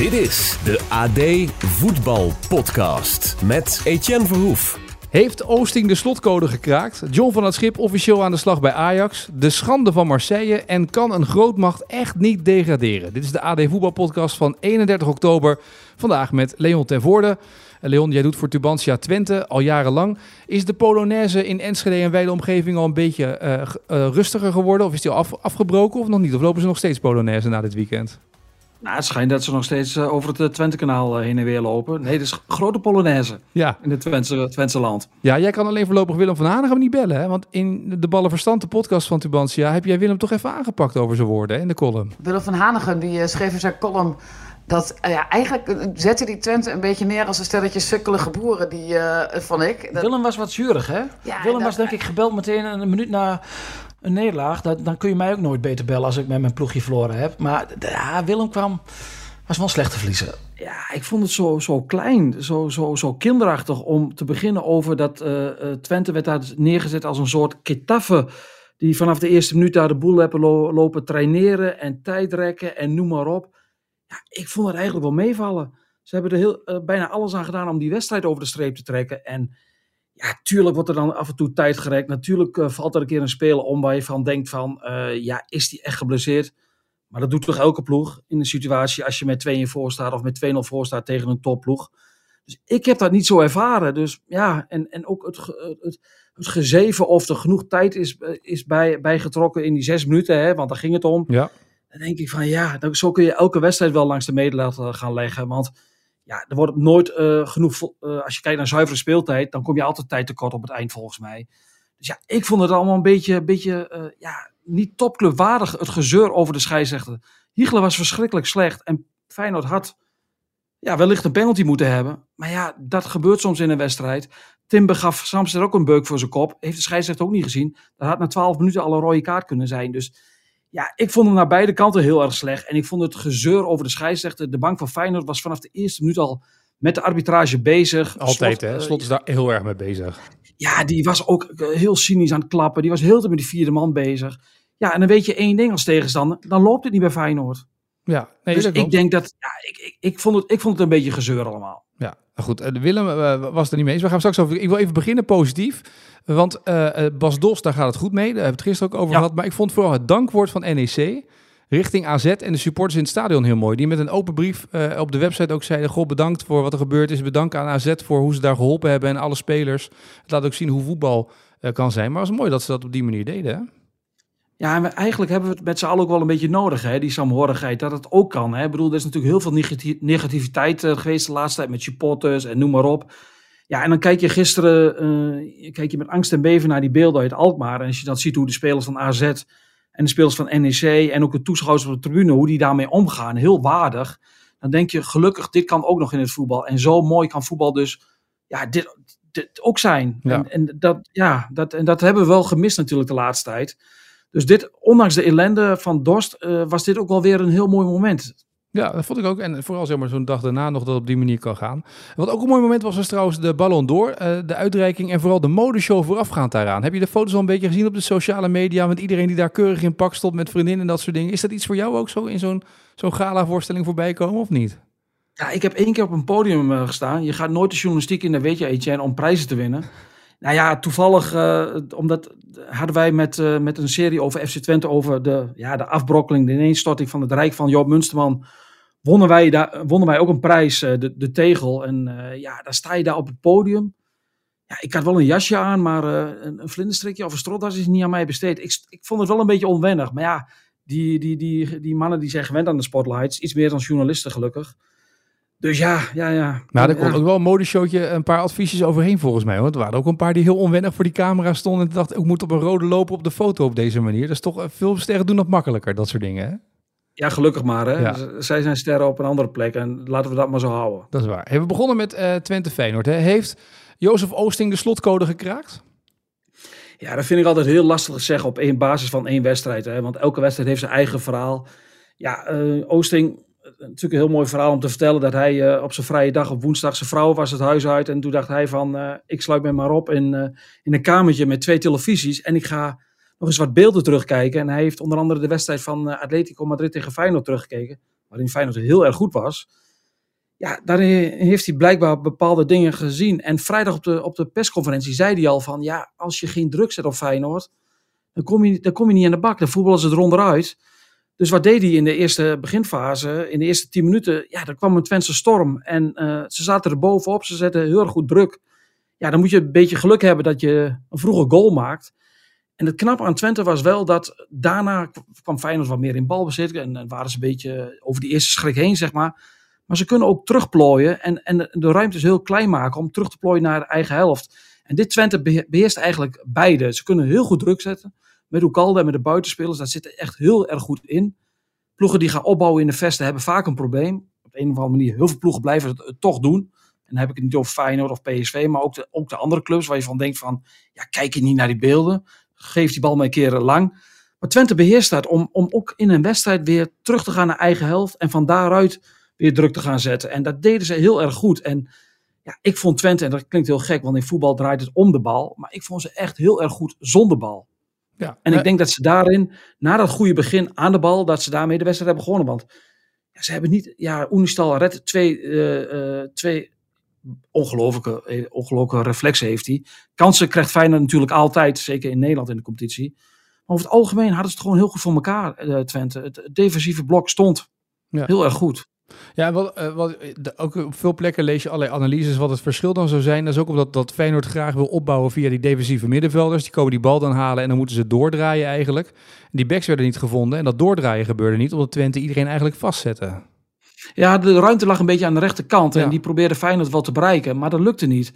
Dit is de AD Voetbal Podcast met Etienne Verhoef. Heeft Oosting de slotcode gekraakt? John van het Schip officieel aan de slag bij Ajax? De schande van Marseille? En kan een grootmacht echt niet degraderen? Dit is de AD Voetbalpodcast van 31 oktober. Vandaag met Leon ten Voorde. Leon, jij doet voor Tubantia Twente al jarenlang. Is de Polonaise in Enschede en wijde omgeving al een beetje uh, uh, rustiger geworden? Of is die al af, afgebroken of nog niet? Of lopen ze nog steeds Polonaise na dit weekend? Nou, het schijnt dat ze nog steeds uh, over het Twente-kanaal heen en weer lopen. Nee, dat is grote Polonaise ja. in het Twentse, Twentse land. Ja, jij kan alleen voorlopig Willem van Hanegem niet bellen. Hè? Want in de Ballenverstand, de podcast van Tubantia, heb jij Willem toch even aangepakt over zijn woorden hè, in de column. Willem van Hanegem die schreef in zijn column dat uh, ja, eigenlijk zette die Twente een beetje neer als een stelletje sukkelige boeren, die uh, vond ik. Dat... Willem was wat zuurig, hè? Ja, Willem dat... was denk ik gebeld meteen een minuut na een nederlaag. Dat, dan kun je mij ook nooit beter bellen als ik met mijn ploegje verloren heb. Maar ja, Willem kwam, was wel slecht te verliezen. Ja, ik vond het zo, zo klein, zo, zo, zo kinderachtig om te beginnen over dat uh, Twente werd daar neergezet als een soort ketaffe die vanaf de eerste minuut daar de boel hebben lo lopen traineren en tijdrekken en noem maar op. Ja, ik vond het eigenlijk wel meevallen. Ze hebben er heel, uh, bijna alles aan gedaan om die wedstrijd over de streep te trekken. En ja, tuurlijk wordt er dan af en toe tijd gerekt. Natuurlijk uh, valt er een keer een speler om waar je van denkt van, uh, ja, is die echt geblesseerd? Maar dat doet toch elke ploeg in een situatie als je met 2 voor staat of met 2-0 voor staat tegen een topploeg. Dus ik heb dat niet zo ervaren. Dus ja, en, en ook het, het, het gezeven of er genoeg tijd is, is bij, bijgetrokken in die zes minuten, hè, want daar ging het om. Ja. Dan denk ik van ja, zo kun je elke wedstrijd wel langs de medelat gaan leggen. Want ja, er wordt nooit uh, genoeg, uh, als je kijkt naar zuivere speeltijd, dan kom je altijd tijd tekort op het eind volgens mij. Dus ja, ik vond het allemaal een beetje, beetje uh, ja, niet topclubwaardig, het gezeur over de scheidsrechter. Hiegelen was verschrikkelijk slecht en Feyenoord had ja, wellicht een penalty moeten hebben. Maar ja, dat gebeurt soms in een wedstrijd. Timber gaf Samster ook een beuk voor zijn kop. Heeft de scheidsrechter ook niet gezien. Dat had na 12 minuten al een rode kaart kunnen zijn. Dus ja, ik vond hem naar beide kanten heel erg slecht. En ik vond het gezeur over de scheidsrechter. De bank van Feyenoord was vanaf de eerste minuut al met de arbitrage bezig. Altijd, Slot, hè? Slot is daar heel erg mee bezig. Ja, die was ook heel cynisch aan het klappen. Die was heel te met die vierde man bezig. Ja, en dan weet je één ding als tegenstander. Dan loopt het niet bij Feyenoord. Ja, nee, dus ik denk dat... Ja, ik, ik, ik, vond het, ik vond het een beetje gezeur allemaal. Ja, goed. Willem uh, was er niet mee eens. We gaan straks over... Ik wil even beginnen positief. Want uh, Bas Dos, daar gaat het goed mee. Daar hebben we het gisteren ook over ja. gehad. Maar ik vond vooral het dankwoord van NEC richting AZ en de supporters in het stadion heel mooi. Die met een open brief uh, op de website ook zeiden... Goh, bedankt voor wat er gebeurd is. Bedankt aan AZ voor hoe ze daar geholpen hebben. En alle spelers. Het laat ook zien hoe voetbal kan zijn. Maar het was mooi dat ze dat op die manier deden, hè? Ja, en we, eigenlijk hebben we het met z'n allen ook wel een beetje nodig, hè, die saamhorigheid, dat het ook kan. Hè. Ik bedoel, er is natuurlijk heel veel negati negativiteit uh, geweest de laatste tijd met supporters en noem maar op. Ja, en dan kijk je gisteren uh, kijk je met angst en beven naar die beelden uit Alkmaar. En als je dan ziet hoe de spelers van AZ en de spelers van NEC en ook de toeschouwers op de tribune, hoe die daarmee omgaan, heel waardig. Dan denk je, gelukkig, dit kan ook nog in het voetbal. En zo mooi kan voetbal dus ja, dit, dit ook zijn. Ja. En, en, dat, ja, dat, en dat hebben we wel gemist natuurlijk de laatste tijd. Dus dit, ondanks de ellende van Dorst, uh, was dit ook wel weer een heel mooi moment. Ja, dat vond ik ook. En vooral zeg maar zo'n dag daarna nog dat op die manier kan gaan. Wat ook een mooi moment was, was trouwens de Ballon d'Or. Uh, de uitreiking en vooral de modeshow voorafgaand daaraan. Heb je de foto's al een beetje gezien op de sociale media... met iedereen die daar keurig in pak stond met vriendinnen en dat soort dingen. Is dat iets voor jou ook zo in zo'n zo'n gala-voorstelling voorbij komen of niet? Ja, ik heb één keer op een podium uh, gestaan. Je gaat nooit de journalistiek in, dat weet je Etienne, om prijzen te winnen. Nou ja, toevallig, uh, omdat hadden wij met, uh, met een serie over FC Twente over de, ja, de afbrokkeling, de ineenstorting van het Rijk van Joop Munsterman. Wonnen wij, daar, wonnen wij ook een prijs, uh, de, de Tegel. En ja, dan sta je daar op het podium. Ja, ik had wel een jasje aan, maar een, een vlinderstrikje of een stropdas is niet aan mij besteed. Ik, ik vond het wel een beetje onwennig. Maar ja, die, die, die, die mannen die zijn gewend aan de spotlights, iets meer dan journalisten gelukkig. Dus ja, ja, ja. Nou, er komt ook wel een modeshowtje een paar adviesjes overheen volgens mij. Want er waren ook een paar die heel onwennig voor die camera stonden. En dachten, ik moet op een rode lopen op de foto op deze manier. Dat is toch, veel sterren doen dat makkelijker, dat soort dingen, hè? Ja, gelukkig maar. Hè? Zij zijn sterren op een andere plek en laten we dat maar zo houden. Dat is waar. we begonnen met uh, Twente Feyenoord. Hè? Heeft Jozef Oosting de slotcode gekraakt? Ja, dat vind ik altijd heel lastig te zeggen op één basis van één wedstrijd. Hè? Want elke wedstrijd heeft zijn eigen verhaal. Ja, uh, Oosting, natuurlijk een heel mooi verhaal om te vertellen dat hij uh, op zijn vrije dag op woensdag zijn vrouw was het huis uit. En toen dacht hij van, uh, ik sluit me maar op in, in een kamertje met twee televisies. En ik ga nog eens wat beelden terugkijken. En hij heeft onder andere de wedstrijd van Atletico Madrid tegen Feyenoord teruggekeken. Waarin Feyenoord heel erg goed was. Ja, daarin heeft hij blijkbaar bepaalde dingen gezien. En vrijdag op de, op de persconferentie zei hij al van... Ja, als je geen druk zet op Feyenoord, dan kom je, dan kom je niet aan de bak. Dan voetballen ze eronderuit. Dus wat deed hij in de eerste beginfase? In de eerste tien minuten, ja, er kwam een Twentse storm. En uh, ze zaten er bovenop, ze zetten heel erg goed druk. Ja, dan moet je een beetje geluk hebben dat je een vroege goal maakt. En het knappe aan Twente was wel dat daarna kwam Feyenoord wat meer in balbezit. En, en waren ze een beetje over die eerste schrik heen, zeg maar. Maar ze kunnen ook terugplooien en, en de, ruimte is heel klein maken om terug te plooien naar eigen helft. En dit Twente beheerst eigenlijk beide. Ze kunnen heel goed druk zetten. Met Oekalde en met de buitenspelers, dat zit er echt heel erg goed in. Ploegen die gaan opbouwen in de vesten hebben vaak een probleem. Op een of andere manier, heel veel ploegen blijven het, toch doen. En dan heb ik het niet over Feyenoord of PSV, maar ook de, ook de andere clubs waar je van denkt van, ja, kijk je niet naar die beelden. Geef die bal maar een keer lang. Maar Twente beheerst dat om, om ook in een wedstrijd weer terug te gaan naar eigen helft. En van daaruit weer druk te gaan zetten. En dat deden ze heel erg goed. En ja, ik vond Twente, en dat klinkt heel gek, want in voetbal draait het om de bal. Maar ik vond ze echt heel erg goed zonder bal. Ja, en ik denk dat ze daarin, na dat goede begin aan de bal, dat ze daarmee de wedstrijd hebben gewonnen. Want ja, ze hebben niet, ja, Unistal redt twee, uh, twee ongelofelijke, eh, ongelofelijke reflexen heeft hij. Kansen krijgt Feyenoord natuurlijk altijd, zeker in Nederland in de competitie. Maar over het algemeen hadden ze het gewoon heel goed voor elkaar, uh, Twente. Het defensieve blok stond ja. heel erg goed. Ja, wat, uh, wat, de, ook op veel plekken lees je allerlei analyses wat het verschil dan zou zijn. Dat is ook omdat dat Feyenoord graag wil opbouwen via die defensieve middenvelders. Die komen die bal dan halen en dan moeten ze doordraaien eigenlijk. Die backs werden niet gevonden en dat doordraaien gebeurde niet, omdat Twente iedereen eigenlijk vastzette. Ja, de ruimte lag een beetje aan de rechterkant en die probeerde Feyenoord wel te bereiken, maar dat lukte niet.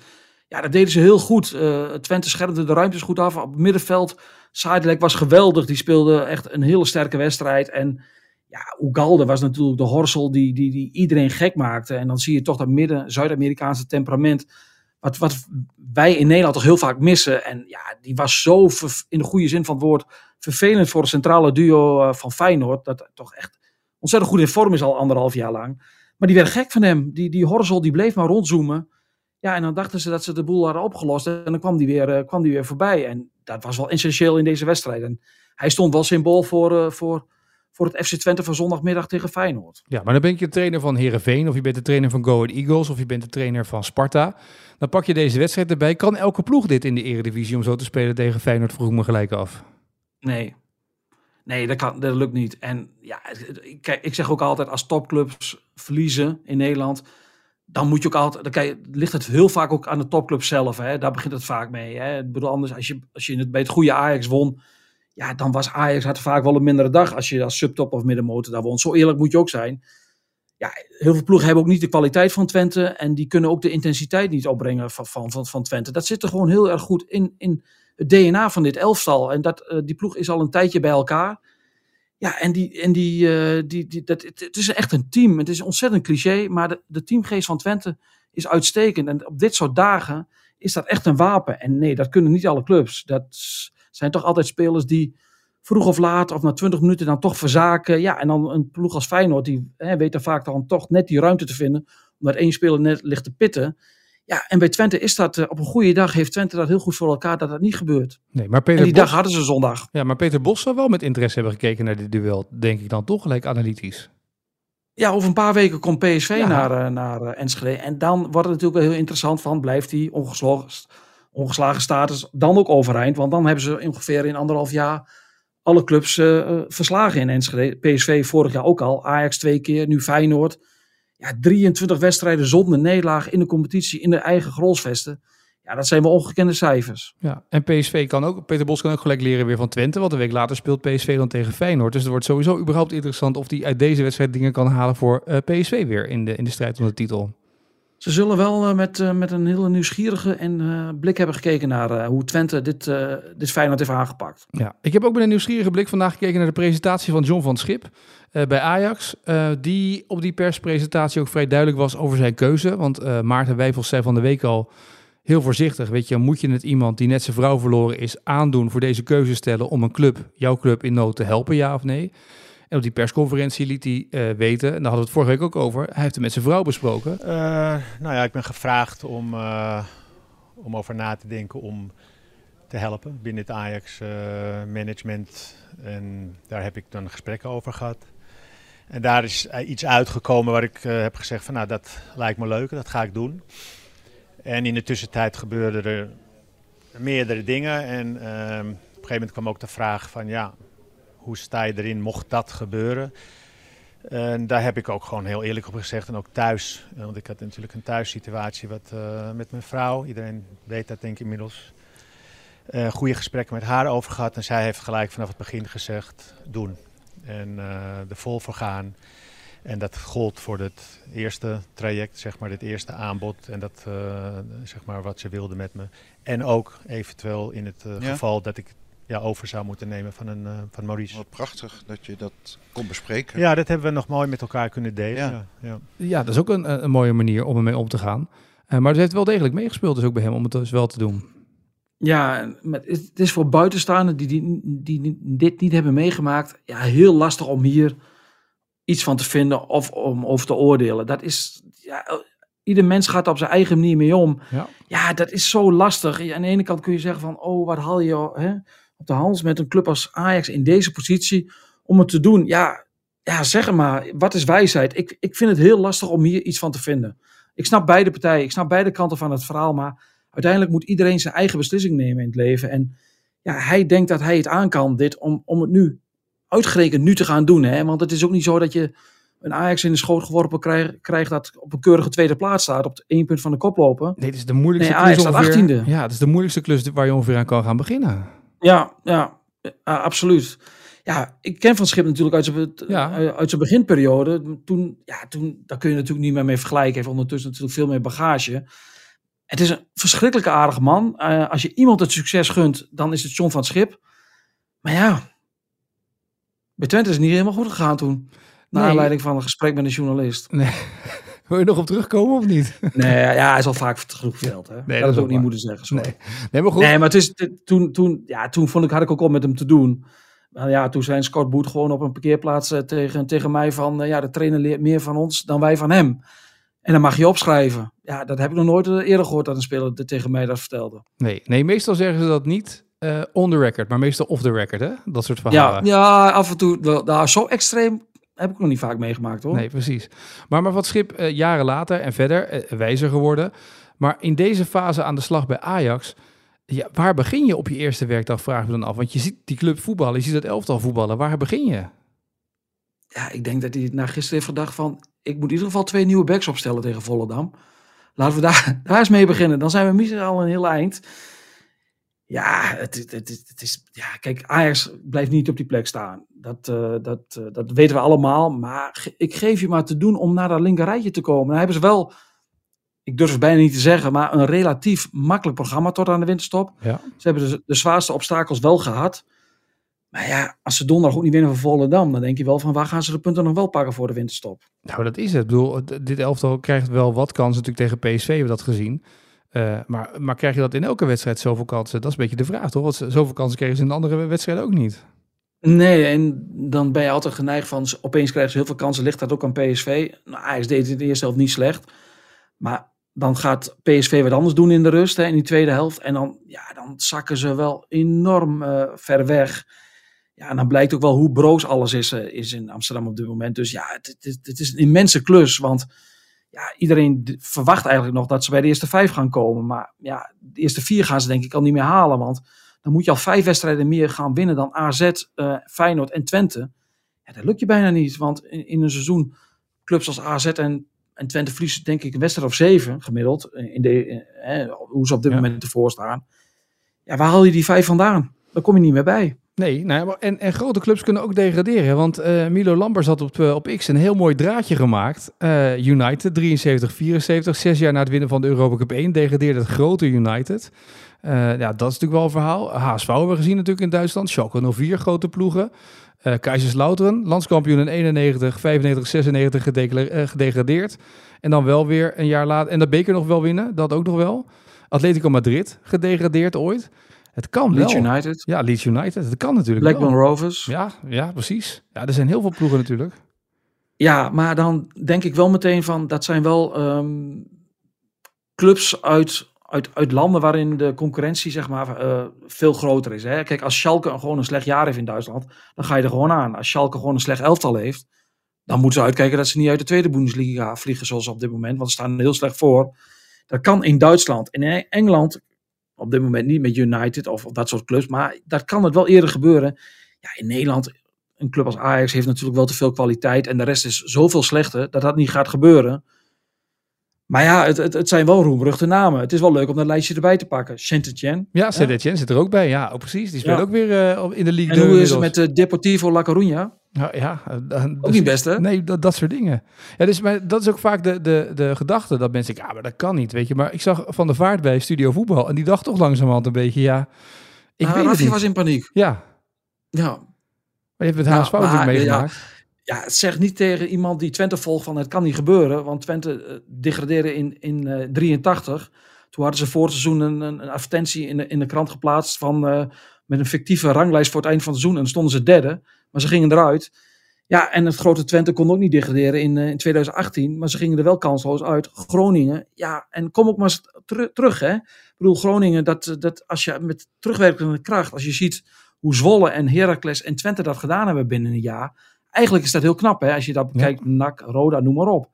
Ja, dat deden ze heel goed. Uh, Twente schermde de ruimtes goed af. Op het middenveld, Sidelek was geweldig. Die speelde echt een hele sterke wedstrijd. En ja, Ugalde was natuurlijk de horsel die, die, die iedereen gek maakte. En dan zie je toch dat midden Zuid-Amerikaanse temperament. Wat, wat wij in Nederland toch heel vaak missen. En ja, die was zo in de goede zin van het woord vervelend voor het centrale duo eh, van Feyenoord. Dat toch echt ontzettend goed in vorm is al anderhalf jaar lang. Maar die werd gek van hem. Die, die horsel die bleef maar rondzoomen. Ja, en dan dachten ze dat ze de boel hadden opgelost. En dan kwam die weer, uh, kwam die weer voorbij. En dat was wel essentieel in deze wedstrijd. En hij stond wel symbool voor, uh, voor voor het FC Twente van zondagmiddag tegen Feyenoord. Ja, maar dan ben je de trainer van Herenveen of je bent de trainer van Go Ahead Eagles of je bent de trainer van Sparta. Dan pak je deze wedstrijd erbij. Kan elke ploeg dit in de eredivisie om zo te spelen tegen Feyenoord? Vroeg me gelijk af. Nee. Nee, dat, kan, dat lukt niet. En ja, kijk, ik zeg ook altijd als topclubs verliezen in Nederland, dan moet je ook altijd, dan kijk, ligt het heel vaak ook aan de topclub zelf. Hè? Daar begint het vaak mee. Hè? Ik bedoel, anders als je, als je het bij het goede Ajax won, ja, dan was Ajax had vaak wel een mindere dag als je als subtop of middenmotor daar won. Zo eerlijk moet je ook zijn. Ja, heel veel ploegen hebben ook niet de kwaliteit van Twente en die kunnen ook de intensiteit niet opbrengen van, van, van, van Twente. Dat zit er gewoon heel erg goed in, in het DNA van dit elftal. En dat, uh, die ploeg is al een tijdje bij elkaar. Ja, en, die, en die, uh, die, die, dat, het, het, is echt een team. Het is ontzettend cliché, maar de, de teamgeest van Twente is uitstekend. En op dit soort dagen is dat echt een wapen. En nee, dat kunnen niet alle clubs. Dat zijn toch altijd spelers die vroeg of laat of na 20 minuten dan toch verzaken. Ja, en dan een ploeg als Feyenoord, die hè, weet er vaak dan toch net die ruimte te vinden. Omdat één speler net ligt te pitten. Ja, en bij Twente is dat, uh, op een goede dag heeft Twente dat heel goed voor elkaar dat dat niet gebeurt. Nee, maar Peter en die dag hadden ze zondag. Ja, maar Peter Bos zou wel met interesse hebben gekeken naar dit duel, denk ik dan toch gelijk analytisch. Ja, over een paar weken komt PSV naar, uh, naar uh, Enschede. En dan wordt het natuurlijk wel heel interessant van, blijft hij ongeslagen, ongeslagen status dan ook overeind? Want dan hebben ze ongeveer in anderhalf jaar alle clubs uh, verslagen in Enschede. PSV vorig jaar ook al, Ajax twee keer, nu Feyenoord. Ja, 23 wedstrijden zonder nederlaag in de competitie in de eigen grolsvesten. Ja, dat zijn wel ongekende cijfers. Ja, en PSV kan ook, Peter Bos kan ook gelijk leren weer van Twente. Want een week later speelt PSV dan tegen Feyenoord. Dus het wordt sowieso überhaupt interessant of hij uit deze wedstrijd dingen kan halen voor uh, PSV weer in de, in de strijd om de titel. Ze zullen wel met, met een hele nieuwsgierige en, blik hebben gekeken naar hoe Twente dit, dit Feyenoord heeft aangepakt. Ja, ik heb ook met een nieuwsgierige blik vandaag gekeken naar de presentatie van John van Schip bij Ajax. die op die perspresentatie ook vrij duidelijk was over zijn keuze. Want Maarten Wijfels zei van de week al heel voorzichtig. Weet je, moet je het iemand die net zijn vrouw verloren is aandoen voor deze keuze stellen om een club, jouw club in nood te helpen, ja of nee? En op die persconferentie liet hij uh, weten, en daar hadden we het vorige week ook over, hij heeft het met zijn vrouw besproken. Uh, nou ja, ik ben gevraagd om, uh, om over na te denken om te helpen binnen het Ajax management. En daar heb ik dan gesprekken over gehad. En daar is iets uitgekomen waar ik heb gezegd van nou dat lijkt me leuk, dat ga ik doen. En in de tussentijd gebeurden er meerdere dingen. En uh, op een gegeven moment kwam ook de vraag van ja, hoe sta je erin mocht dat gebeuren? En daar heb ik ook gewoon heel eerlijk op gezegd. En ook thuis. Want ik had natuurlijk een thuissituatie wat, uh, met mijn vrouw. Iedereen weet dat denk ik inmiddels. Uh, goede gesprekken met haar over gehad. En zij heeft gelijk vanaf het begin gezegd, doen. En uh, er vol voor gaan. En dat gold voor het eerste traject, zeg maar, dit eerste aanbod. En dat, zeg maar, wat ze wilde met me. En ook eventueel in het ja. geval dat ik ja, over zou moeten nemen van, een, uh, van Maurice. Wat prachtig dat je dat kon bespreken. Ja, dat hebben we nog mooi met elkaar kunnen delen. Ja, ja. ja. dat is ook een, een mooie manier om ermee om te gaan. maar het heeft wel degelijk meegespeeld dus ook bij hem om het dus wel te doen. Ja, het is voor buitenstaanden die, die, die dit niet hebben meegemaakt, ja, heel lastig om hier iets van te vinden of om over te oordelen. Dat is, ja, ieder mens gaat op zijn eigen manier mee om. Ja, ja dat is zo lastig. Aan de ene kant kun je zeggen van, oh, wat haal je hè, op de hals met een club als Ajax in deze positie om het te doen? Ja, ja zeg maar, wat is wijsheid? Ik, ik vind het heel lastig om hier iets van te vinden. Ik snap beide partijen, ik snap beide kanten van het verhaal, maar uiteindelijk moet iedereen zijn eigen beslissing nemen in het leven. En ja, hij denkt dat hij het aan kan, dit, om, om het nu uitgerekend nu te gaan doen. Hè? Want het is ook niet zo dat je een Ajax in de schoot geworpen krijgt, krijgt dat op een keurige tweede plaats staat. Op één punt van de kop lopen. Nee, het is de moeilijkste nee, klus Ajax ongeveer, Ja, het is de moeilijkste klus waar je ongeveer aan kan gaan beginnen. Ja, ja, absoluut. Ja, ik ken Van Schip natuurlijk uit zijn, ja. uit zijn beginperiode. Toen, ja, toen, daar kun je natuurlijk niet meer mee vergelijken. Hij heeft ondertussen natuurlijk veel meer bagage. Het is een verschrikkelijke aardige man. Uh, als je iemand het succes gunt, dan is het John van Schip. Maar ja, bij Twente is het niet helemaal goed gegaan toen. Naar aanleiding van een gesprek met een journalist. Nee. Wil je nog op terugkomen of niet? Nee, ja, hij is al vaak genoeg. Hè? Nee, dat, is ook niet moeten zeggen. Sorry. Nee. nee, maar goed. Nee, maar het is, toen, toen, ja, toen vond ik, had ik ook al met hem te doen. Ja, toen zijn Scott Boet gewoon op een parkeerplaats uh, tegen, tegen mij van... Uh, ja, de trainer leert meer van ons dan wij van hem. En dan mag je opschrijven. Ja, dat heb ik nog nooit eh, eerder gehoord dat een speler tegen mij dat vertelde. Nee, nee meestal zeggen ze dat niet uh, on the record, maar meestal off the record, hè? Dat soort verhalen. Ja, ja af en toe. Nou, zo extreem heb ik nog niet vaak meegemaakt, hoor. Nee, precies. Maar, maar wat Schip uh, jaren later en verder uh, wijzer geworden. Maar in deze fase aan de slag bij Ajax... Ja, waar begin je op je eerste werkdag, vraag me dan af. Want je ziet die club voetballen, je ziet het elftal voetballen. Waar begin je? Ja, ik denk dat hij na gisteren heeft gedacht van... ik moet in ieder geval twee nieuwe backs opstellen tegen Volendam. Laten we daar, daar eens mee beginnen. Dan zijn we misschien al een heel eind. Ja, het, het, het, het, is, ja, kijk, Ajax blijft niet op die plek staan. Dat, uh, dat, uh, dat weten we allemaal. Maar ik geef je maar te doen om naar dat linkerrijtje te komen. Dan hebben ze wel, ik durf het bijna niet te zeggen, maar een relatief makkelijk programma tot aan de winterstop. Ja. Ze hebben de, de zwaarste obstakels wel gehad. Maar ja, als ze donderdag ook niet winnen van Volendam, dan denk je wel van waar gaan ze de punten nog wel pakken voor de winterstop? Nou, dat is het. Ik bedoel, dit elftal krijgt wel wat kans natuurlijk tegen PSV, hebben we dat gezien. Uh, maar, maar krijg je dat in elke wedstrijd zoveel kansen? Dat is een beetje de vraag, toch? Want zoveel kansen kregen ze in de andere wedstrijden ook niet. Nee, en dan ben je altijd geneigd van... opeens krijgen ze heel veel kansen, ligt dat ook aan PSV? Nou, Ajax deed het eerst zelf niet slecht. Maar dan gaat PSV wat anders doen in de rust, hè, in die tweede helft. En dan, ja, dan zakken ze wel enorm uh, ver weg. Ja, en dan blijkt ook wel hoe broos alles is, uh, is in Amsterdam op dit moment. Dus ja, het, het is een immense klus, want ja, iedereen verwacht eigenlijk nog dat ze bij de eerste vijf gaan komen. Maar ja, de eerste vier gaan ze denk ik al niet meer halen. Want dan moet je al vijf wedstrijden meer gaan winnen dan AZ, uh, eh, Feyenoord en Twente. Ja, dat lukt je bijna niet. Want in, in een seizoen, clubs als AZ en, en Twente verliezen denk ik een wedstrijd of zeven gemiddeld. In de, eh, hoe ze op dit moment ervoor staan. Ja, waar haal je die vijf vandaan? Daar kom je niet meer bij. Nee, nou, en, en grote clubs kunnen ook degraderen. Want uh, Milo Lambers had op, op X een heel mooi draadje gemaakt. Uh, United, 73-74, zes jaar na het winnen van de Europa Cup 1, degradeerde het grote United. Ja, dat is natuurlijk wel een verhaal. HSV hebben we gezien natuurlijk in Duitsland. Schalke 04, grote ploegen. Uh, Kaiserslautern, landskampioen in 91, 95, 96 gedegradeerd. En dan wel weer een jaar later. En dat beker nog wel winnen, dat ook nog wel. Atletico Madrid, gedegradeerd ooit. Het kan Leeds United. Ja, Leeds United. Het kan natuurlijk Blackburn Rovers. Ja, ja, precies. Ja, er zijn heel veel ploegen natuurlijk. Ja, maar dan denk ik wel meteen van... dat zijn wel um, clubs uit, uit, uit landen waarin de concurrentie zeg maar uh, veel groter is. Hè? Kijk, als Schalke gewoon een slecht jaar heeft in Duitsland... dan ga je er gewoon aan. Als Schalke gewoon een slecht elftal heeft... dan moeten ze uitkijken dat ze niet uit de tweede Bundesliga vliegen zoals op dit moment. Want ze staan er heel slecht voor. Dat kan in Duitsland. In Engeland op dit moment niet met United of, of dat soort clubs. Maar dat kan het wel eerder gebeuren. Ja, in Nederland, een club als Ajax heeft natuurlijk wel te veel kwaliteit. En de rest is zoveel slechter dat dat niet gaat gebeuren. Maar ja, het, het, het zijn wel roemruchte namen. Het is wel leuk om dat lijstje erbij te pakken. Saint-Etienne. Ja, Saint-Etienne zit er ook bij. Ja, oh, precies. Die speelt Ja. ook weer uh, in de Ligue En hoe is het met de Deportivo La Coruña? Ja, ja uh, ook niet best, hè? Nee, dat, dat soort dingen. Ja, dus, maar dat is ook vaak de, de, de gedachte dat mensen ja, maar dat kan niet, weet je. Maar ik zag Van de Vaart bij Studio Voetbal en die dacht toch langzamerhand een beetje, ja, ik ah, weet Raffi niet. was in paniek. Ja. Ja. Maar je hebt het Ja, HSV natuurlijk maar, meegemaakt. Ja, het zegt niet tegen iemand die Twente volgt van het kan niet gebeuren. Want Twente uh, degradeerde in, in uh, 83. Toen hadden ze voor het seizoen een, een, advertentie in de, in de krant geplaatst van, uh, met een fictieve ranglijst voor het eind van het seizoen. En stonden ze derde, maar ze gingen eruit. Ja, en het grote Twente kon ook niet degraderen in, uh, in 2018, maar ze gingen er wel kansloos uit. Groningen, ja, en kom ook maar eens ter terug, hè. Ik bedoel, Groningen, dat, dat als je met terugwerkende kracht, als je ziet hoe Zwolle en Heracles en Twente dat gedaan hebben binnen een jaar, eigenlijk is dat heel knap, hè, als je dat bekijkt, ja. NAC, Roda, noem maar op.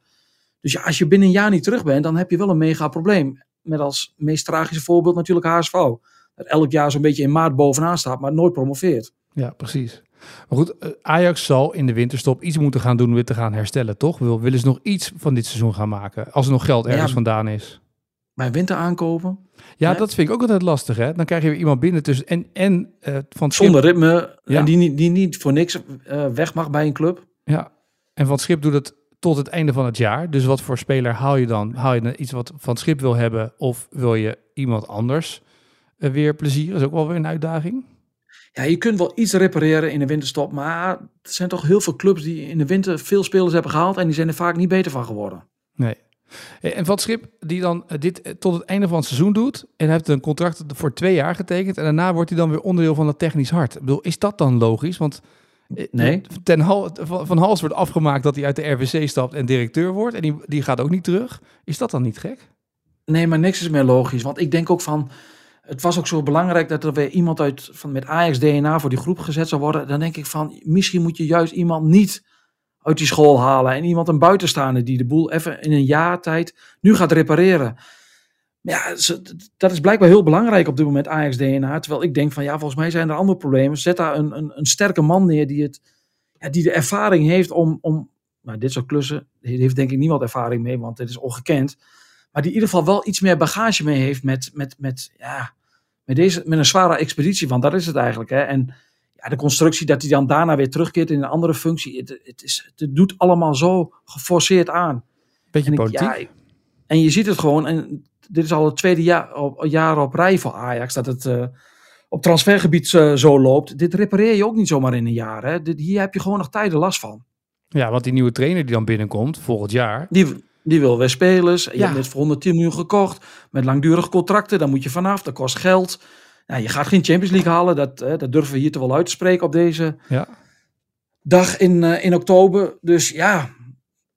Dus ja, als je binnen een jaar niet terug bent, dan heb je wel een mega probleem. Met als meest tragische voorbeeld natuurlijk HSV. Dat elk jaar zo'n beetje in maart bovenaan staat, maar nooit promoveert. Ja, precies. Maar goed, eh, Ajax zal in de winterstop iets moeten gaan doen om weer te gaan herstellen, toch? Wil, willen ze nog iets van dit seizoen gaan maken? Als er nog geld ergens ja, vandaan is. Bij winter aankopen? Ja, dat vind ik ook altijd lastig, hè? Dan krijg je weer iemand binnen tussen en, en uh, van schip... Zonder ritme, ja. en die, niet, die niet voor niks uh, weg mag bij een club. Ja, en van schip doet het tot het einde van het jaar. Dus wat voor speler haal je dan? Haal je dan iets wat van schip wil hebben of wil je iemand anders uh, weer plezier? Dat is ook wel weer een uitdaging. Ja, je kunt wel iets repareren in de winterstop, maar er zijn toch heel veel clubs die in de winter veel spelers hebben gehaald en die zijn er vaak niet beter van geworden. Nee. En van schip die dan dit tot het einde van het seizoen doet en heeft een contract voor twee jaar getekend en daarna wordt hij dan weer onderdeel van het technisch hart. Ik bedoel, is dat dan logisch? Want nee. ten Hal, van Hals wordt afgemaakt dat hij uit de RVC stapt en directeur wordt en die, die gaat ook niet terug. Is dat dan niet gek? Nee, maar niks is meer logisch. Want ik denk ook van, het was ook zo belangrijk dat er weer iemand uit, van, met Ajax DNA voor die groep gezet zou worden. Dan denk ik van, misschien moet je juist iemand niet uit die school halen. En iemand een buitenstaander die de boel even in een jaar tijd nu gaat repareren. Ja, dat is blijkbaar heel belangrijk op dit moment, Ajax DNA. Terwijl ik denk van, ja, volgens mij zijn er andere problemen. Zet daar een, een, een sterke man neer die, het, ja, die de ervaring heeft om, om nou, dit soort klussen, heeft denk ik niemand ervaring mee, want het is ongekend. Maar die in ieder geval wel iets meer bagage mee heeft met, met, met, ja, met, deze, met een zware expeditie, want dat is het eigenlijk. Hè. En ja, de constructie dat hij dan daarna weer terugkeert in een andere functie, het, het, is, het doet allemaal zo geforceerd aan. Beetje en politiek. Ik, ja, en je ziet het gewoon, en dit is al het tweede jaar op, jaar op rij voor Ajax, dat het uh, op transfergebied uh, zo loopt. Dit repareer je ook niet zomaar in een jaar. Hè. Dit, hier heb je gewoon nog tijden last van. Ja, want die nieuwe trainer die dan binnenkomt volgend jaar. Die, die wil weer spelers. Je ja. hebt net voor 110 miljoen gekocht. Met langdurige contracten. Daar moet je vanaf. Dat kost geld. Nou, je gaat geen Champions League halen. Dat, hè, dat durven we hier toch wel uit te spreken op deze ja. dag in, uh, in oktober. Dus ja,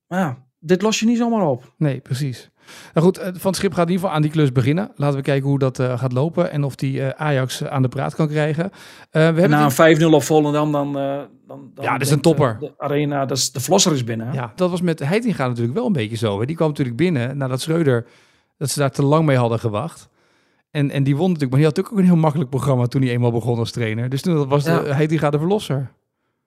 ja, dit los je niet zomaar op. Nee, precies. Nou goed, Van het Schip gaat in ieder geval aan die klus beginnen. Laten we kijken hoe dat uh, gaat lopen en of die uh, Ajax aan de praat kan krijgen. Uh, we hebben Na een 5-0 op Volendam, dan, dan, dan... Ja, dat is een topper. De arena, dat is, de Vlosser is binnen. Ja, dat was met Heitinga natuurlijk wel een beetje zo. Hè? Die kwam natuurlijk binnen nadat Schreuder, dat ze daar te lang mee hadden gewacht. En, en die won natuurlijk, maar die had natuurlijk ook een heel makkelijk programma toen hij eenmaal begon als trainer. Dus toen was ja. de, Heitinga de verlosser.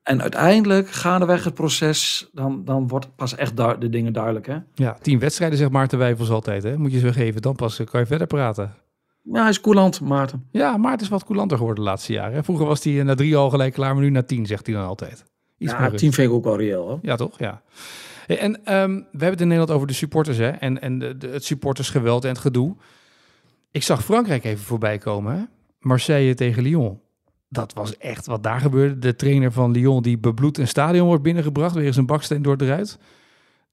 En uiteindelijk, gaandeweg het proces, dan, dan wordt pas echt de dingen duidelijk. Hè? Ja, tien wedstrijden, zegt Maarten Wijfels altijd. Hè? Moet je ze geven, dan pas kan je verder praten. Ja, hij is coulant, Maarten. Ja, Maarten is wat coulanter geworden de laatste jaren. Vroeger was hij na drie al gelijk klaar, maar nu na tien, zegt hij dan altijd. Iets ja, tien vind ik ook wel reëel. Hoor. Ja, toch? Ja. En um, we hebben het in Nederland over de supporters hè? en, en de, de, het supportersgeweld en het gedoe. Ik zag Frankrijk even voorbij komen. Hè? Marseille tegen Lyon. Dat was echt wat daar gebeurde. De trainer van Lyon die bebloed een stadion wordt binnengebracht. Weer eens een baksteen door eruit.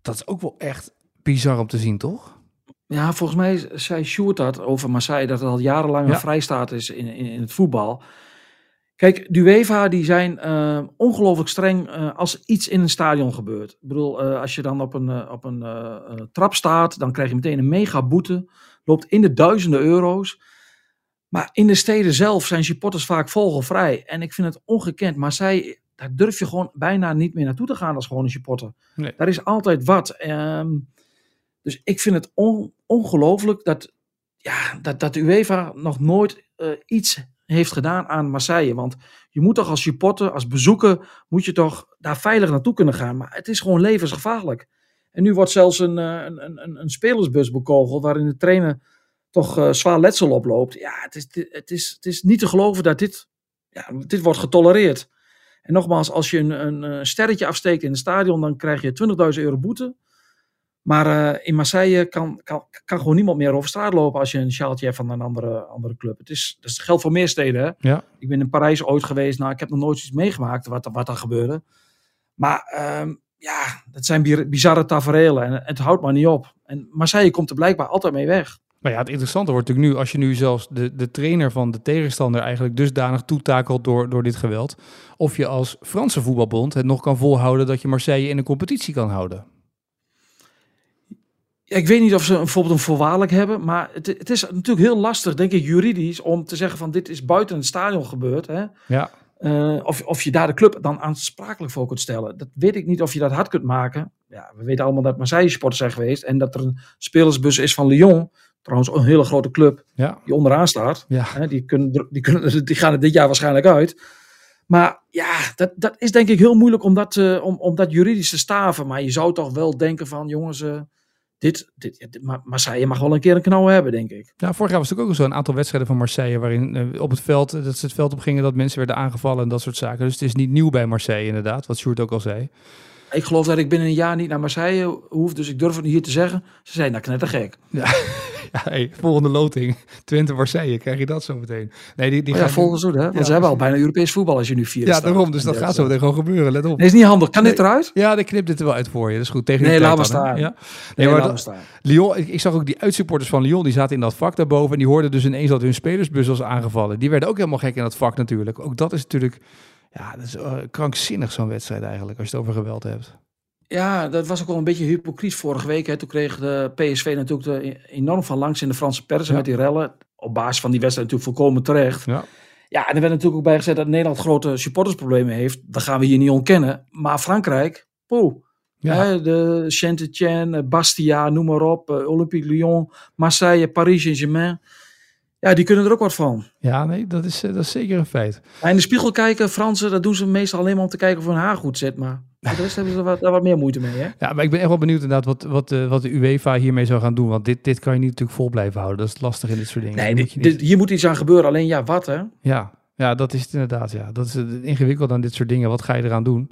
Dat is ook wel echt bizar om te zien, toch? Ja, volgens mij zei Sjoerd dat over Marseille. Dat het al jarenlang een vrijstaat is in, in, in, het voetbal. Kijk, de UEFA die zijn uh, ongelooflijk streng uh, als iets in een stadion gebeurt. Ik bedoel, uh, als je dan op een, op een trap staat, dan krijg je meteen een mega boete. Loopt in de duizenden euro's. Maar in de steden zelf zijn supporters vaak vogelvrij. En ik vind het ongekend. Maar zij, daar durf je gewoon bijna niet meer naartoe te gaan als gewoon een supporter. Nee. Daar is altijd wat. Um, dus ik vind het on, ongelooflijk dat, ja, dat, dat UEFA nog nooit uh, iets heeft gedaan aan Marseille. Want je moet toch als supporter, als bezoeker, moet je toch daar veilig naartoe kunnen gaan. Maar het is gewoon levensgevaarlijk. En nu wordt zelfs een, een, een, een spelersbus bekogeld waarin de trainer toch uh, zwaar letsel oploopt. Ja, het is, het, is, het is niet te geloven dat dit, ja, dit wordt getolereerd. En nogmaals, als je een, een sterretje afsteekt in het stadion, dan krijg je 20.000 euro boete. Maar uh, in Marseille kan, kan, kan gewoon niemand meer over straat lopen als je een sjaaltje hebt van een andere, andere club. Het is, dat geldt voor meer steden. Hè? Ja. Ik ben in Parijs ooit geweest. Nou, ik heb nog nooit iets meegemaakt wat, wat daar gebeurde. Maar um, ja, dat zijn bizarre tafereelen en het houdt maar niet op. En Marseille komt er blijkbaar altijd mee weg. Maar ja, het interessante wordt natuurlijk nu, als je nu zelfs de, de trainer van de tegenstander eigenlijk dusdanig toetakelt door, door dit geweld, of je als Franse voetbalbond het nog kan volhouden dat je Marseille in een competitie kan houden. Ik weet niet of ze bijvoorbeeld een voorwaardelijk hebben, maar het, het, is natuurlijk heel lastig, denk ik, juridisch, om te zeggen van dit is buiten het stadion gebeurd. Hè? Ja. Uh, of, of je daar de club dan aansprakelijk voor kunt stellen. Dat weet ik niet of je dat hard kunt maken. Ja, we weten allemaal dat Marseille sporters zijn geweest en dat er een spelersbus is van Lyon. Trouwens, een hele grote club ja. die onderaan staat. Ja. Hè, die, kunnen, die, kunnen, die gaan er dit jaar waarschijnlijk uit. Maar ja, dat, dat is denk ik heel moeilijk om dat, uh, om, om dat juridisch te staven. Maar je zou toch wel denken van, jongens, uh, dit, dit, dit, Marseille mag wel een keer een knauw hebben, denk ik. Ja, vorig jaar was het ook zo'n aantal wedstrijden van Marseille... waarin uh, op het veld, dat ze het veld op gingen, dat mensen werden aangevallen en dat soort zaken. Dus het is niet nieuw bij Marseille inderdaad, wat Sjoerd ook al zei. Ik geloof dat ik binnen een jaar niet naar Marseille hoef, dus ik durf het hier te zeggen. Ze zijn daar knettergek. Ja, ja hey, volgende loting, Twente Marseille, krijg je dat zo meteen. Nee, die, die oh ja, volgens zo, hè? Want ja, ze hebben al bijna Europees voetbal als je nu vier Ja, daarom, dus dat gaat zo meteen gewoon gebeuren, let op. Nee, is niet handig. Kan nee, dit eruit? Ja, ik knip dit er wel uit voor je, dat is goed. Tegen nee, laat maar staan. Ja? Nee, nee, maar dat, staan. Lyon, ik, ik, zag ook die uitsupporters van Lyon, die zaten in dat vak daarboven en die hoorden dus ineens dat hun spelersbus was aangevallen. Die werden ook helemaal gek in dat vak natuurlijk. Ook dat is natuurlijk, ja, dat is uh, krankzinnig zo'n wedstrijd eigenlijk, als je het over geweld hebt. Ja, dat was ook wel een beetje hypocriet vorige week. Hè. Toen kreeg de PSV natuurlijk de, enorm van langs in de Franse pers ja. met die rellen. Op basis van die wedstrijd natuurlijk volkomen terecht. Ja. ja, en er werd natuurlijk ook bij gezet dat Nederland grote supportersproblemen heeft. Dat gaan we hier niet ontkennen. Maar Frankrijk, poeh. Ja. Hè, de Saint-Etienne, Bastia, noem maar op. Olympique Lyon, Marseille, Paris Saint-Germain. Ja, die kunnen er ook wat van. Ja, nee, dat is, dat is zeker een feit. In de spiegel kijken, Fransen, dat doen ze meestal alleen maar om te kijken of hun haar goed zit. Maar voor de rest hebben ze wat, daar wat meer moeite mee. Hè? Ja, maar ik ben echt wel benieuwd inderdaad wat, wat, uh, wat de UEFA hiermee zou gaan doen. Want dit, dit kan je niet natuurlijk vol blijven houden. Dat is lastig in dit soort dingen. Nee, dit, moet dit, hier moet iets aan gebeuren. Alleen ja, wat hè? Ja, ja dat is het inderdaad. Ja. Dat is ingewikkeld aan dit soort dingen. Wat ga je eraan doen?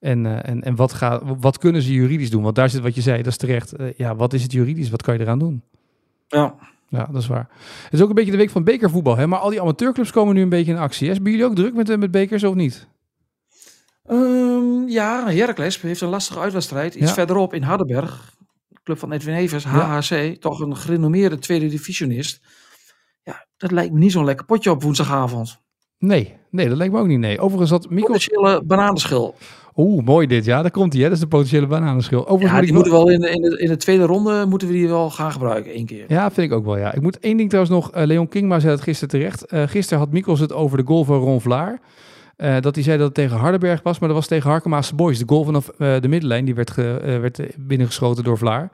En, uh, en, en wat, ga, wat kunnen ze juridisch doen? Want daar zit wat je zei, dat is terecht. Uh, ja, wat is het juridisch? Wat kan je eraan doen? Ja. Ja, dat is waar. Het is ook een beetje de week van bekervoetbal, hè? maar al die amateurclubs komen nu een beetje in actie. Hebben jullie ook druk met, met bekers of niet? Um, ja, Heracles heeft een lastige uitwedstrijd. Iets ja. verderop in Hardenberg, club van Edwin Evers, HHC, ja. toch een gerenommeerde tweede divisionist. Ja, dat lijkt me niet zo'n lekker potje op woensdagavond. Nee, nee, dat lijkt me ook niet. Nee. Overigens had Mikkel... Potentiële bananenschil. Oeh, mooi dit. Ja, daar komt hij. Dat is de potentiële bananenschil. Overigens ja, die moeten wel in de, in, de, in de tweede ronde moeten we die wel gaan gebruiken, één keer. Ja, vind ik ook wel, ja. Ik moet één ding trouwens nog... Uh, Leon Kingma zei het gisteren terecht. Uh, gisteren had Mikkels het over de goal van Ron Vlaar. Uh, dat hij zei dat het tegen Hardenberg was, maar dat was tegen Harkema's Boys. De goal vanaf de middenlijn, die werd, werd binnengeschoten door Vlaar.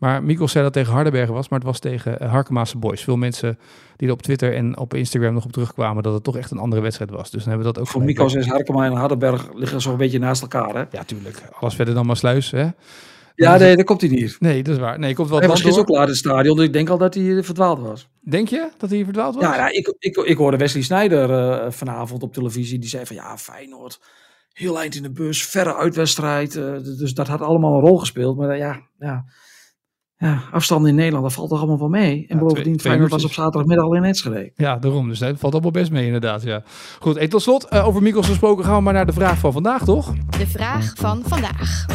Maar Mikkels zei dat het tegen Hardenbergen was, maar het was tegen Harkema's Boys. Veel mensen die er op Twitter en op Instagram nog op terugkwamen dat het toch echt een andere wedstrijd was. Dus dan hebben we dat ook. Voor Mikkels is Harkema en Hardenberg liggen zo een beetje naast elkaar, hè? Ja, tuurlijk. Alles verder dan maar sluis, hè? Ja, nee, dat komt hij niet. Nee, dat is waar. Nee, komt wel Hij was gisteren ook klaar in het stadion, dus ik denk al dat hij verdwaald was. Denk je dat hij verdwaald was? Ja, nou, ik, ik, ik hoorde Wesley Sneijder eh, vanavond op televisie. Die zei van ja, Feyenoord, heel eind in de bus, verre uitwedstrijd. eh, dus dat had allemaal een rol gespeeld. Maar eh, ja, ja, ja, afstand in Nederland, dat valt toch allemaal wel mee. En Ja, bovendien, twee- was op zaterdagmiddag al in Enschede. Ja, daarom. Dus dat valt allemaal best mee inderdaad, ja. Goed, hey, tot slot, eh, over Mikkels gesproken gaan we maar naar de vraag van vandaag, toch? De vraag van vandaag.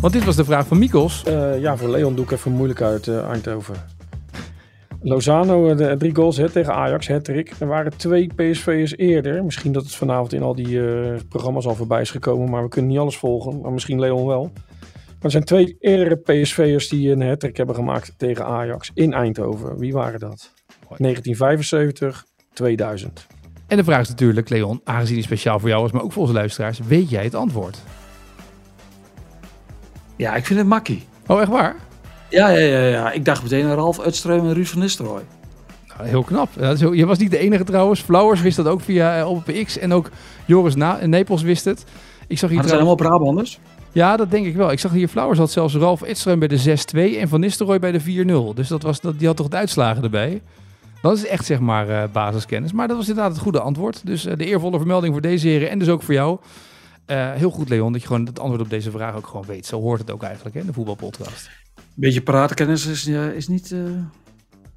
Want dit was de vraag van Mikkels. Eh, ja, voor Leon doe ik even moeilijk uit eh, Eindhoven. Lozano, de, drie goals hè, tegen Ajax, hat-trick. Er waren twee PSV'ers eerder. Misschien dat het vanavond in al die eh, programma's al voorbij is gekomen, maar we kunnen niet alles volgen. Maar misschien Leon wel. Maar er zijn twee eerdere PSV'ers die een hat-trick hebben gemaakt tegen Ajax in Eindhoven. Wie waren dat? 1975, 2000. En de vraag is natuurlijk, Leon, aangezien die speciaal voor jou was, maar ook voor onze luisteraars, weet jij het antwoord? Ja, ik vind het makkie. Oh, echt waar? Ja, ja, ja, ja. Ik dacht meteen aan Ralf Uitstreum en Ruud van Nistelrooy. Nou, heel knap. Je was niet de enige trouwens. Flowers wist dat ook via eh, op X en ook Joris Na Napels wist het. Ik zag hier Maar dat zijn allemaal Brabanders. Ja, dat denk ik wel. Ik zag hier Flowers had zelfs Ralf Edström bij de 6-2 en Van Nistelrooy bij de 4-0. Dus dat was, dat, die had toch de uitslagen erbij. Dat is echt zeg maar eh, basiskennis. Maar dat was inderdaad het goede antwoord. Dus eh, de eervolle vermelding voor deze heren en dus ook voor jou. Eh, heel goed Leon, dat je gewoon het antwoord op deze vraag ook gewoon weet. Zo hoort het ook eigenlijk hè, in de voetbalpodcast. Beetje paratenkennis is, is niet...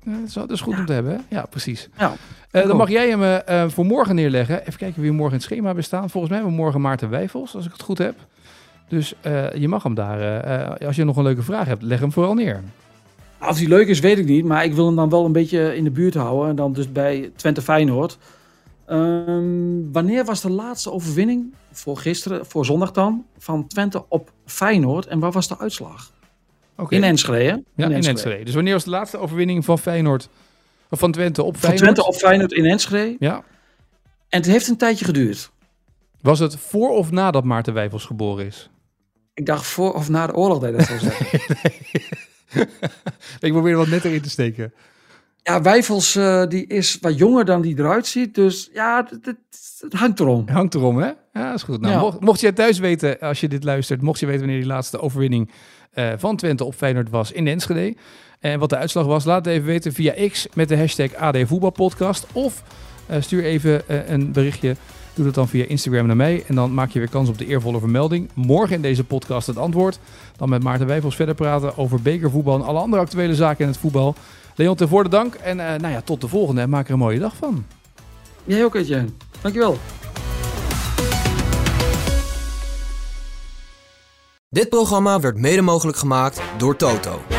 Ja, dat, is, goed om te hebben, hè? Ja, precies. Ja. Dan mag jij hem eh, voor morgen neerleggen. Even kijken wie morgen in het schema hebben staan. Volgens mij hebben we morgen Maarten Wijfels, als ik het goed heb. Dus eh, je mag hem daar, eh, eh, als je nog een leuke vraag hebt, leg hem vooral neer. Of die leuk is, weet ik niet. Maar ik wil hem dan wel een beetje in de buurt houden. En dan dus bij Twente Feyenoord. Ehm, wanneer was de laatste overwinning, voor gisteren, voor zondag dan, van Twente op Feyenoord? En waar was de uitslag? In Enschede, hè? Ja, in Enschede. Dus wanneer was de laatste overwinning van Feyenoord, of van Twente op Van Feyenoord? Twente op Feyenoord in Enschede. Ja. En het heeft een tijdje geduurd. Was het voor of nadat Maarten Wijfels geboren is? Ik dacht voor of na de oorlog dat je dat zou zeggen. ik probeer er wat netter in te steken. Ja, Wijfels eh, die is wat jonger dan die eruit ziet. Dus ja, het, het, het hangt erom. Hangt erom, hè? Ja, dat is goed. Nou, Ja. mocht, mocht je thuis weten, als je dit luistert, mocht je weten wanneer die laatste overwinning eh, van Twente op Feyenoord was in Enschede. En wat de uitslag was, laat het even weten via X met de hashtag AD Voetbalpodcast. Of eh, stuur even een berichtje. Doe dat dan via Instagram naar mij. En dan maak je weer kans op de eervolle vermelding. Morgen in deze podcast het antwoord. Dan met Maarten Wijfels verder praten over bekervoetbal en alle andere actuele zaken in het voetbal. Leon, ten voorde dank. En eh, nou ja, tot de volgende. En maak er een mooie dag van. Jij ook, Etienne. Dankjewel. Dit programma werd mede mogelijk gemaakt door Toto.